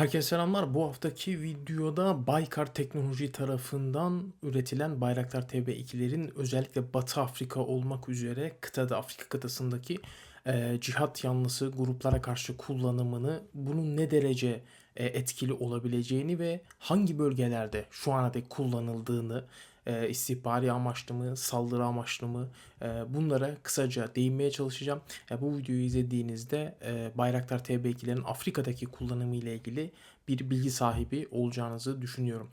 Herkese selamlar. Bu haftaki videoda Baykar Teknoloji tarafından üretilen Bayraktar TB2'lerin özellikle Batı Afrika olmak üzere kıtada Afrika kıtasındaki e, cihat yanlısı gruplara karşı kullanımını, bunun ne derece e, etkili olabileceğini ve hangi bölgelerde şu ana dek kullanıldığını, e, istihbari amaçlı mı, saldırı amaçlı mı e, bunlara kısaca değinmeye çalışacağım. E, bu videoyu izlediğinizde e, Bayraktar TB2'lerin Afrika'daki kullanımı ile ilgili bir bilgi sahibi olacağınızı düşünüyorum.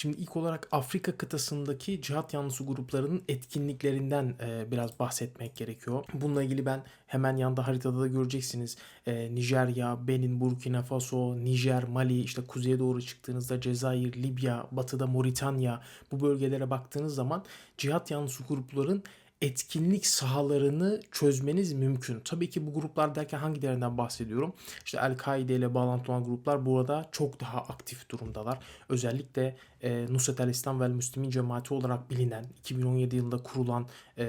Şimdi ilk olarak Afrika kıtasındaki cihat yanlısı gruplarının etkinliklerinden e, biraz bahsetmek gerekiyor. Bununla ilgili ben hemen yanda haritada da göreceksiniz. E, Nijerya, Benin, Burkina Faso, Nijer, Mali, işte kuzeye doğru çıktığınızda Cezayir, Libya, batıda Moritanya bu bölgelere baktığınız zaman cihat yanlısı grupların etkinlik sahalarını çözmeniz mümkün. Tabii ki bu gruplar derken hangilerinden bahsediyorum? İşte El-Kaide ile bağlantılı olan gruplar burada çok daha aktif durumdalar. Özellikle e, Nusret el-İslam ve Müslümin Cemaati olarak bilinen 2017 yılında kurulan e,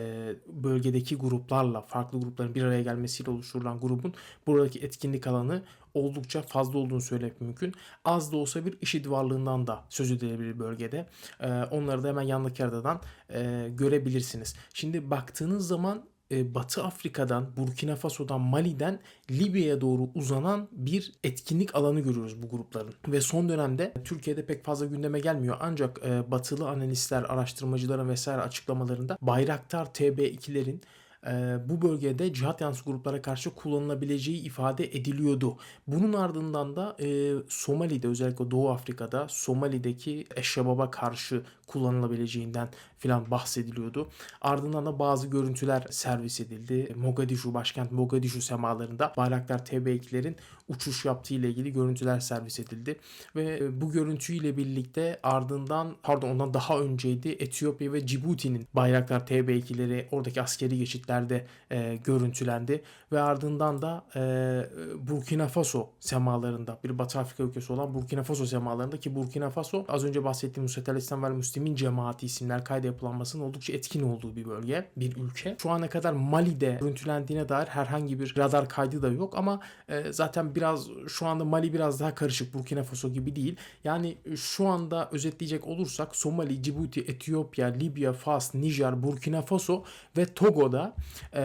bölgedeki gruplarla farklı grupların bir araya gelmesiyle oluşturulan grubun buradaki etkinlik alanı oldukça fazla olduğunu söylemek mümkün. Az da olsa bir IŞİD varlığından da söz edilebilir bölgede. E, onları da hemen yandaki haritadan e, görebilirsiniz. Şimdi baktığınız zaman Batı Afrika'dan, Burkina Faso'dan, Mali'den Libya'ya doğru uzanan bir etkinlik alanı görüyoruz bu grupların. Ve son dönemde Türkiye'de pek fazla gündeme gelmiyor ancak e, batılı analistler, araştırmacıların vesaire açıklamalarında Bayraktar TB2'lerin e, bu bölgede cihat yanlısı gruplara karşı kullanılabileceği ifade ediliyordu. Bunun ardından da e, Somali'de özellikle Doğu Afrika'da Somali'deki Eşşebab'a karşı kullanılabileceğinden filan bahsediliyordu. Ardından da bazı görüntüler servis edildi. Mogadishu, başkent Mogadishu semalarında Bayraktar TB2'lerin uçuş yaptığı ile ilgili görüntüler servis edildi. Ve e, bu görüntüyle birlikte ardından pardon ondan daha önceydi Etiyopya ve Cibuti'nin Bayraktar TB2'leri oradaki askeri geçitlerde e, görüntülendi. Ve ardından da e, Burkina Faso semalarında bir Batı Afrika ülkesi olan Burkina Faso semalarında ki Burkina Faso az önce bahsettiğim Nusret el-İslam ve Müslümin Cemaati isimler kayda yapılanmasının oldukça etkin olduğu bir bölge, bir ülke. Şu ana kadar Mali'de görüntülendiğine dair herhangi bir radar kaydı da yok ama e, zaten biraz şu anda Mali biraz daha karışık Burkina Faso gibi değil. Yani şu anda özetleyecek olursak Somali, Cibuti, Etiyopya, Libya, Fas, Nijer, Burkina Faso ve Togo'da e,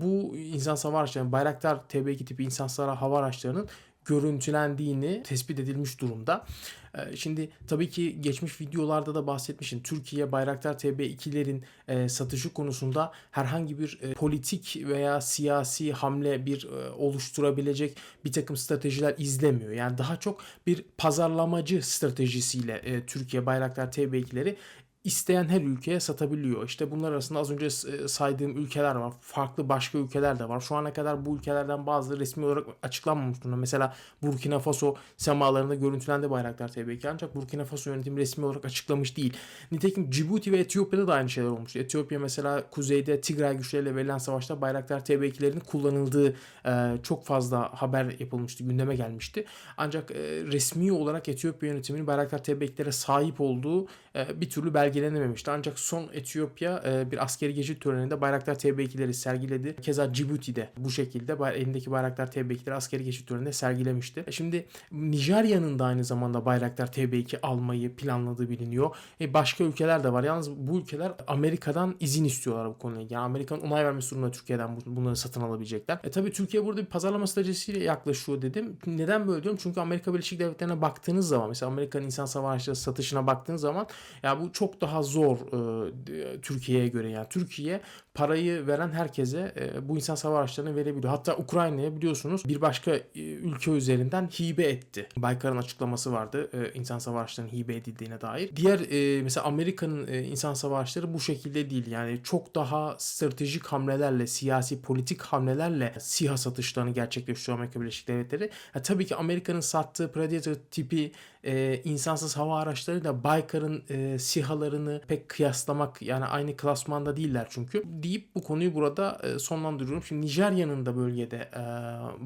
bu insan hava araçlarının Bayraktar TB2 tipi insan hava araçlarının görüntülendiğini tespit edilmiş durumda. Ee, şimdi tabii ki geçmiş videolarda da bahsetmişim. Türkiye Bayraktar TB2'lerin e, satışı konusunda herhangi bir e, politik veya siyasi hamle bir e, oluşturabilecek bir takım stratejiler izlemiyor. Yani daha çok bir pazarlamacı stratejisiyle e, Türkiye Bayraktar TB2'leri isteyen her ülkeye satabiliyor. İşte bunlar arasında az önce e, saydığım ülkeler var. Farklı başka ülkeler de var. Şu ana kadar bu ülkelerden bazıları resmi olarak açıklanmamış durumda. Mesela Burkina Faso semalarında görüntülendi Bayraktar TB2 ancak Burkina Faso yönetimi resmi olarak açıklamış değil. Nitekim Cibuti ve Etiyopya'da da aynı şeyler olmuştu. Etiyopya mesela kuzeyde Tigray güçleriyle verilen savaşta Bayraktar TB2'lerin kullanıldığı e, çok fazla haber yapılmıştı, gündeme gelmişti. Ancak e, resmi olarak Etiyopya yönetiminin Bayraktar TB2'lere sahip olduğu bir türlü belge sergilenememişti. Ancak son Etiyopya e, bir askeri geçit töreninde Bayraktar TB2'leri sergiledi. Keza Cibuti'de bu şekilde elindeki Bayraktar TB2'leri askeri geçit töreninde sergilemişti. E, şimdi Nijerya'nın da aynı zamanda Bayraktar TB2 almayı planladığı biliniyor. E, başka ülkeler de var. Yalnız bu ülkeler Amerika'dan izin istiyorlar bu konuya. Yani Amerika'nın onay vermesi durumunda Türkiye'den bunları satın alabilecekler. E tabii Türkiye burada bir pazarlama stratejisiyle yaklaşıyor dedim. Neden böyle diyorum? Çünkü Amerika Birleşik Devletleri'ne baktığınız zaman mesela Amerika'nın insan savaşçıları satışına baktığınız zaman ya bu çok daha zor e, Türkiye'ye göre yani Türkiye parayı veren herkese e, bu insan savaş araçlarını verebiliyor. Hatta Ukrayna'ya biliyorsunuz bir başka e, ülke üzerinden hibe etti. Baykar'ın açıklaması vardı e, insan savaşlarının hibe edildiğine dair. Diğer e, mesela Amerika'nın e, insan savaşları bu şekilde değil. Yani çok daha stratejik hamlelerle, siyasi politik hamlelerle SİHA satışlarını gerçekleştiriyor Amerika Birleşik Devletleri. Ya, tabii ki Amerika'nın sattığı Predator tipi e, insansız hava araçları da Baykar'ın e, SİHA'larını pek kıyaslamak yani aynı klasmanda değiller çünkü deyip bu konuyu burada e, sonlandırıyorum. Şimdi Nijerya'nın da bölgede e,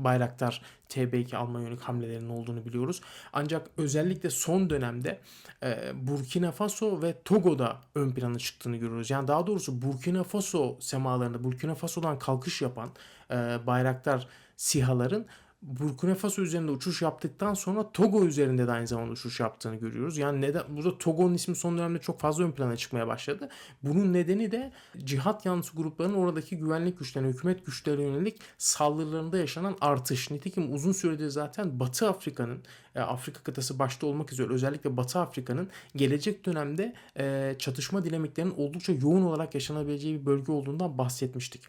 Bayraktar TB2 alma yönelik hamlelerinin olduğunu biliyoruz. Ancak özellikle son dönemde e, Burkina Faso ve Togo'da ön plana çıktığını görüyoruz. Yani daha doğrusu Burkina Faso semalarında Burkina Faso'dan kalkış yapan Bayraktar SİHA'ların Burkina Faso üzerinde uçuş yaptıktan sonra Togo üzerinde de aynı zamanda uçuş yaptığını görüyoruz. Yani neden burada Togo'nun ismi son dönemde çok fazla ön plana çıkmaya başladı. Bunun nedeni de cihat yanlısı grupların oradaki güvenlik güçlerine, hükümet güçlerine yönelik saldırılarında yaşanan artış. Nitekim uzun süredir zaten Batı Afrika'nın, e, Afrika kıtası başta olmak üzere özellikle Batı Afrika'nın gelecek dönemde e, çatışma dinamiklerinin oldukça yoğun olarak yaşanabileceği bir bölge olduğundan bahsetmiştik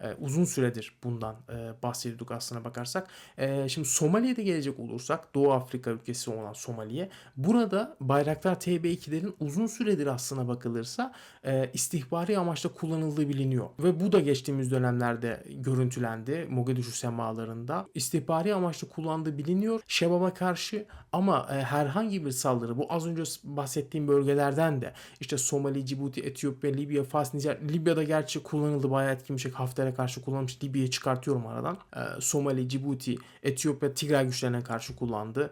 e, uzun süredir bundan e, bahsediyorduk aslına bakarsak. E, şimdi Somali'ye de gelecek olursak Doğu Afrika ülkesi olan Somali'ye burada Bayraktar TB2'lerin uzun süredir aslına bakılırsa e, istihbari amaçla kullanıldığı biliniyor. Ve bu da geçtiğimiz dönemlerde görüntülendi Mogadishu semalarında. İstihbari amaçla kullandığı biliniyor. Şebab'a karşı ama e, herhangi bir saldırı bu az önce bahsettiğim bölgelerden de işte Somali, Cibuti, Etiyopya, Libya, Fas, Nijer, Libya'da gerçi kullanıldı bayağı etkin bir şekilde Hafter'e karşı kullanmış. Libya'yı çıkartıyorum aradan. E, Somali, Cibuti, Etiyopya, Tigray güçlerine karşı kullandı.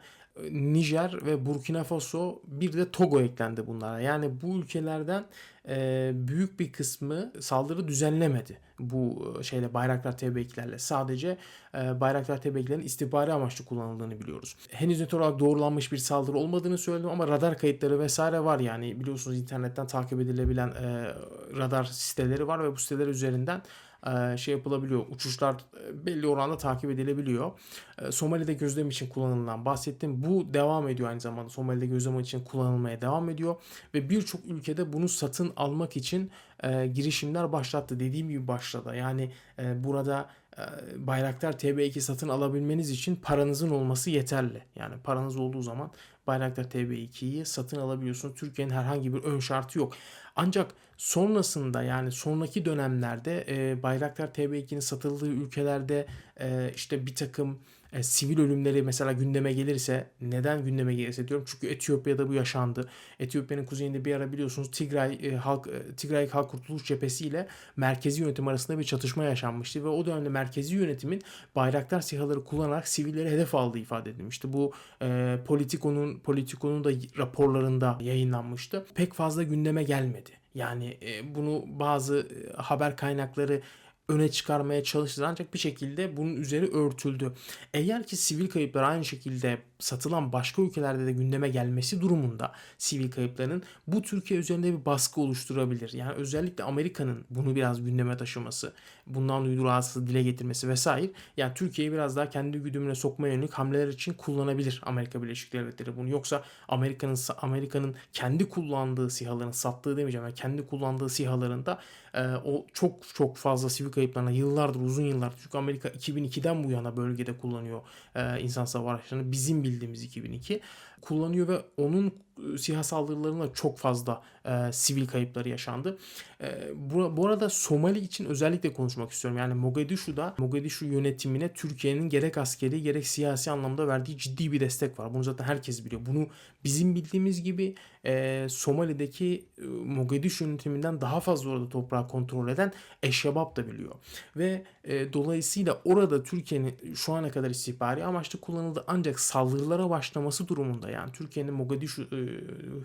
Nijer ve Burkina Faso bir de Togo eklendi bunlara. Yani bu ülkelerden e, büyük bir kısmı saldırı düzenlemedi bu şeyle Bayraktar TB2'lerle. Sadece e, Bayraktar TB2'lerin istihbari amaçlı kullanıldığını biliyoruz. Henüz net olarak doğrulanmış bir saldırı olmadığını söyledim ama radar kayıtları vesaire var yani biliyorsunuz internetten takip edilebilen e, radar siteleri var ve bu siteler üzerinden e, şey yapılabiliyor. Uçuşlar e, belli oranda takip edilebiliyor. E, Somali'de gözlem için kullanılan bahsettim. Bu devam ediyor aynı zamanda. Somali'de gözlem için kullanılmaya devam ediyor ve birçok ülkede bunu satın almak için girişimler başlattı. Dediğim gibi başladı. Yani burada Bayraktar TB2 satın alabilmeniz için paranızın olması yeterli. Yani paranız olduğu zaman Bayraktar TB2'yi satın alabiliyorsunuz. Türkiye'nin herhangi bir ön şartı yok. Ancak sonrasında yani sonraki dönemlerde e, Bayraktar TB2'nin satıldığı ülkelerde e, işte bir takım e, sivil ölümleri mesela gündeme gelirse neden gündeme gelirse diyorum çünkü Etiyopya'da bu yaşandı. Etiyopya'nın kuzeyinde bir ara biliyorsunuz Tigray e, halk e, Tigray Halk Kurtuluş Cephesi ile merkezi yönetim arasında bir çatışma yaşanmıştı ve o dönemde merkezi yönetimin bayraktar sihaları kullanarak sivilleri hedef aldığı ifade edilmişti. Bu e, Politico'nun Politico'nun da raporlarında yayınlanmıştı. Pek fazla gündeme gelmedi. Yani e, bunu bazı e, haber kaynakları öne çıkarmaya çalıştı ancak bir şekilde bunun üzeri örtüldü. Eğer ki sivil kayıplar aynı şekilde satılan başka ülkelerde de gündeme gelmesi durumunda sivil kayıpların bu Türkiye üzerinde bir baskı oluşturabilir. Yani özellikle Amerika'nın bunu biraz gündeme taşıması, bundan duyduğu rahatsızlığı dile getirmesi vesaire yani Türkiye'yi biraz daha kendi güdümüne sokmaya yönelik hamleler için kullanabilir Amerika Birleşik Devletleri bunu. Yoksa Amerika'nın Amerika'nın kendi kullandığı sihaların sattığı demeyeceğim yani kendi kullandığı sihalarında e, o çok çok fazla sivil kayıplarına yıllardır uzun yıllardır çünkü Amerika 2002'den bu yana bölgede kullanıyor e, insan savaşlarını bizim bildiğimiz 2002 kullanıyor ve onun siha saldırılarında çok fazla e, sivil kayıpları yaşandı. E, bu, bu arada Somali için özellikle konuşmak istiyorum. Yani Mogadishu'da Mogadishu yönetimine Türkiye'nin gerek askeri gerek siyasi anlamda verdiği ciddi bir destek var. Bunu zaten herkes biliyor. Bunu bizim bildiğimiz gibi e, Somali'deki e, Mogadishu yönetiminden daha fazla orada toprağı kontrol eden Eşşebab da biliyor. Ve e, dolayısıyla orada Türkiye'nin şu ana kadar istihbari amaçlı kullanıldı ancak saldırılara başlaması durumunda yani Türkiye'nin Mogadishu e,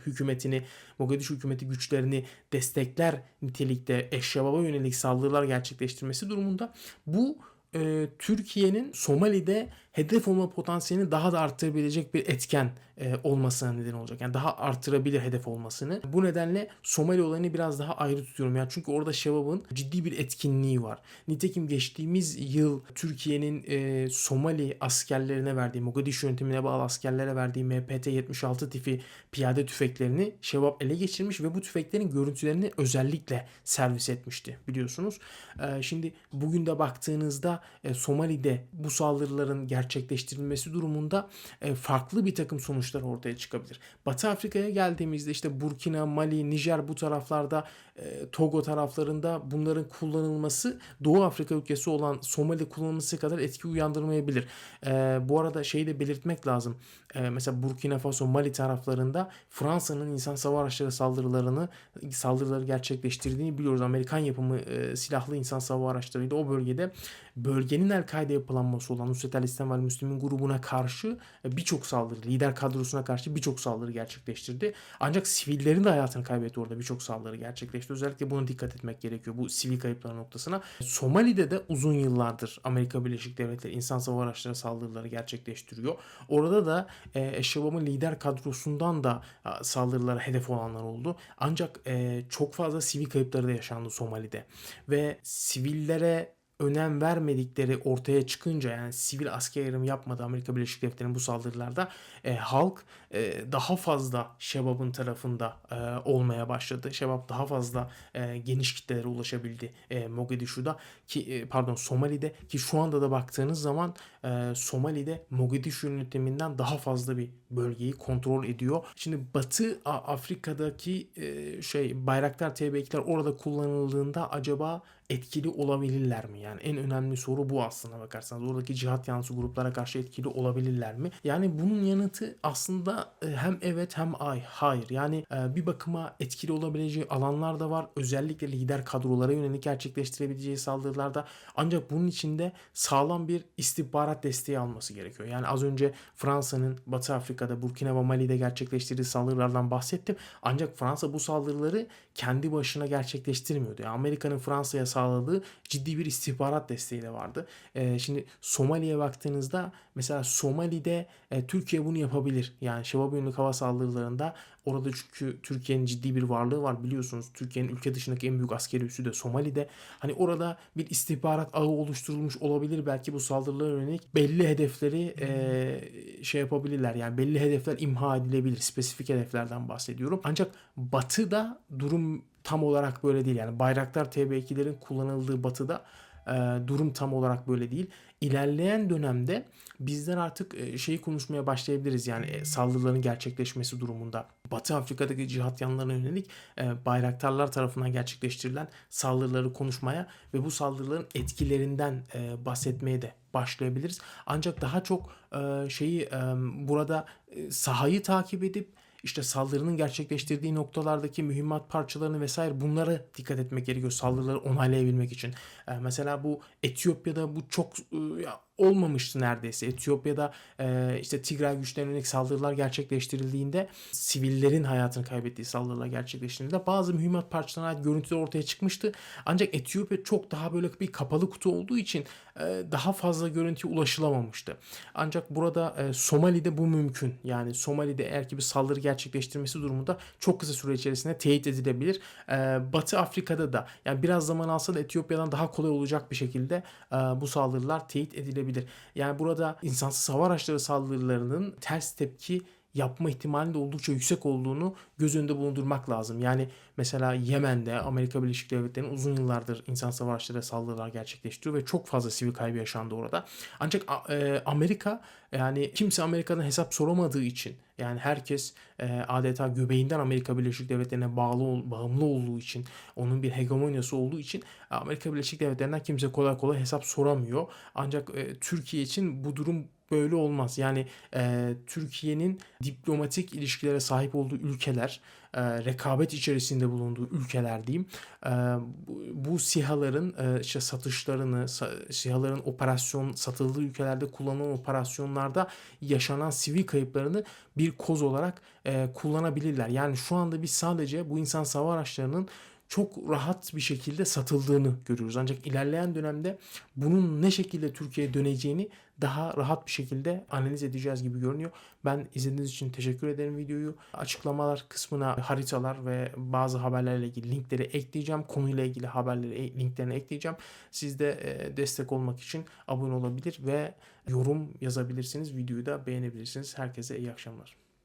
hükümetini, Mogadishu hükümeti güçlerini destekler nitelikte Eşşebab'a yönelik saldırılar gerçekleştirmesi durumunda. Bu e, Türkiye'nin Somali'de hedef olma potansiyelini daha da arttırabilecek bir etken e, olmasına neden olacak. Yani daha arttırabilir hedef olmasını. Bu nedenle Somali olayını biraz daha ayrı tutuyorum. Yani çünkü orada Şebab'ın ciddi bir etkinliği var. Nitekim geçtiğimiz yıl Türkiye'nin e, Somali askerlerine verdiği, Mogadishu yönetimine bağlı askerlere verdiği MPT-76 tipi piyade tüfeklerini Şebab ele geçirmiş ve bu tüfeklerin görüntülerini özellikle servis etmişti biliyorsunuz. E, şimdi bugün de baktığınızda e, Somali'de bu saldırıların gerçekleştirilmesi durumunda e, farklı bir takım sonuçlar ortaya çıkabilir. Batı Afrika'ya geldiğimizde işte Burkina, Mali, Nijer bu taraflarda e, Togo taraflarında bunların kullanılması Doğu Afrika ülkesi olan Somali kullanılması kadar etki uyandırmayabilir. E, bu arada şeyi de belirtmek lazım. E, mesela Burkina Faso, Mali taraflarında Fransa'nın insan sava araçları saldırılarını saldırıları gerçekleştirdiğini biliyoruz. Amerikan yapımı e, silahlı insan sava araçlarıyla o bölgede bölgenin El-Kaide yapılanması olan Nusret el-İslam Kemal Müslim'in grubuna karşı e, birçok saldırı, lider kadrosuna karşı birçok saldırı gerçekleştirdi. Ancak sivillerin de hayatını kaybetti orada birçok saldırı gerçekleşti. Özellikle buna dikkat etmek gerekiyor bu sivil kayıplar noktasına. Somali'de de uzun yıllardır Amerika Birleşik Devletleri insan hava araçları saldırıları gerçekleştiriyor. Orada da e, lider kadrosundan da saldırılara hedef olanlar oldu. Ancak e, çok fazla sivil kayıpları da yaşandı Somali'de. Ve sivillere önem vermedikleri ortaya çıkınca yani sivil asker ayrımı yapmadı Amerika Birleşik Devletleri'nin bu saldırılarda e, halk e, daha fazla Şebab'ın tarafında e, olmaya başladı. Şebab daha fazla e, geniş kitlelere ulaşabildi e, Mogadishu'da ki e, pardon Somali'de ki şu anda da baktığınız zaman e, Somali'de Mogadishu yönetiminden daha fazla bir bölgeyi kontrol ediyor. Şimdi Batı Afrika'daki e, şey Bayraktar TB2'ler orada kullanıldığında acaba etkili olabilirler mi? Yani en önemli soru bu aslında bakarsanız. Oradaki cihat yanlısı gruplara karşı etkili olabilirler mi? Yani bunun yanıtı aslında hem evet hem ay hayır. Yani bir bakıma etkili olabileceği alanlar da var. Özellikle lider kadrolara yönelik gerçekleştirebileceği saldırılarda. Ancak bunun içinde sağlam bir istihbarat desteği alması gerekiyor. Yani az önce Fransa'nın Batı Afrika'da, Burkina ve Mali'de gerçekleştirdiği saldırılardan bahsettim. Ancak Fransa bu saldırıları kendi başına gerçekleştirmiyordu. Yani Amerika'nın Fransa'ya sağladığı ciddi bir istihbarat desteği de vardı. E, şimdi Somali'ye baktığınızda mesela Somali'de e, Türkiye bunu yapabilir. Yani Şebap yönelik hava saldırılarında orada çünkü Türkiye'nin ciddi bir varlığı var biliyorsunuz. Türkiye'nin ülke dışındaki en büyük askeri üssü de Somali'de. Hani orada bir istihbarat ağı oluşturulmuş olabilir belki bu saldırılara yönelik belli hedefleri e, şey yapabilirler. Yani belli hedefler imha edilebilir. Spesifik hedeflerden bahsediyorum. Ancak Batı'da durum tam olarak böyle değil. Yani Bayraktar TB2'lerin kullanıldığı batıda durum tam olarak böyle değil. İlerleyen dönemde bizler artık e, şeyi konuşmaya başlayabiliriz. Yani e, saldırıların gerçekleşmesi durumunda Batı Afrika'daki cihat yanlarına yönelik e, bayraktarlar tarafından gerçekleştirilen saldırıları konuşmaya ve bu saldırıların etkilerinden bahsetmeye de başlayabiliriz. Ancak daha çok şeyi burada sahayı takip edip işte saldırının gerçekleştirdiği noktalardaki mühimmat parçalarını vesaire bunlara dikkat etmek gerekiyor saldırıları onaylayabilmek için. Ee, mesela bu Etiyopya'da bu çok e, ya, olmamıştı neredeyse. Etiyopya'da e, işte Tigray güçlerine yönelik saldırılar gerçekleştirildiğinde sivillerin hayatını kaybettiği saldırılar gerçekleştirildiğinde bazı mühimmat parçalarına ait görüntüler ortaya çıkmıştı. Ancak Etiyopya çok daha böyle bir kapalı kutu olduğu için e, daha fazla görüntüye ulaşılamamıştı. Ancak burada e, Somali'de bu mümkün. Yani Somali'de eğer ki bir saldırı gerçekleştirmesi durumunda çok kısa süre içerisinde teyit edilebilir. E, Batı Afrika'da da yani biraz zaman alsa da Etiyopya'dan daha kolay olacak bir şekilde e, bu saldırılar teyit edilebilir. Yani burada insansız hava araçları saldırılarının ters tepki yapma ihtimalinin de oldukça yüksek olduğunu göz önünde bulundurmak lazım. Yani mesela Yemen'de Amerika Birleşik Devletleri'nin uzun yıllardır insan savaşları saldırılar gerçekleştiriyor ve çok fazla sivil kaybı yaşandı orada. Ancak e, Amerika yani kimse Amerika'dan hesap soramadığı için yani herkes e, adeta göbeğinden Amerika Birleşik Devletleri'ne bağlı bağımlı olduğu için onun bir hegemonyası olduğu için Amerika Birleşik Devletleri'nden kimse kolay kolay hesap soramıyor. Ancak e, Türkiye için bu durum böyle olmaz. Yani e, Türkiye'nin diplomatik ilişkilere sahip olduğu ülkeler, e, rekabet içerisinde bulunduğu ülkeler diyeyim. E, bu, bu sihaların e, işte satışlarını, sa, sihaların operasyon satıldığı ülkelerde kullanılan operasyonlarda yaşanan sivil kayıplarını bir koz olarak e, kullanabilirler. Yani şu anda biz sadece bu insan sava araçlarının çok rahat bir şekilde satıldığını görüyoruz. Ancak ilerleyen dönemde bunun ne şekilde Türkiye'ye döneceğini daha rahat bir şekilde analiz edeceğiz gibi görünüyor. Ben izlediğiniz için teşekkür ederim videoyu. Açıklamalar kısmına haritalar ve bazı haberlerle ilgili linkleri ekleyeceğim. Konuyla ilgili haberleri e, linklerini ekleyeceğim. Siz de e, destek olmak için abone olabilir ve yorum yazabilirsiniz. Videoyu da beğenebilirsiniz. Herkese iyi akşamlar.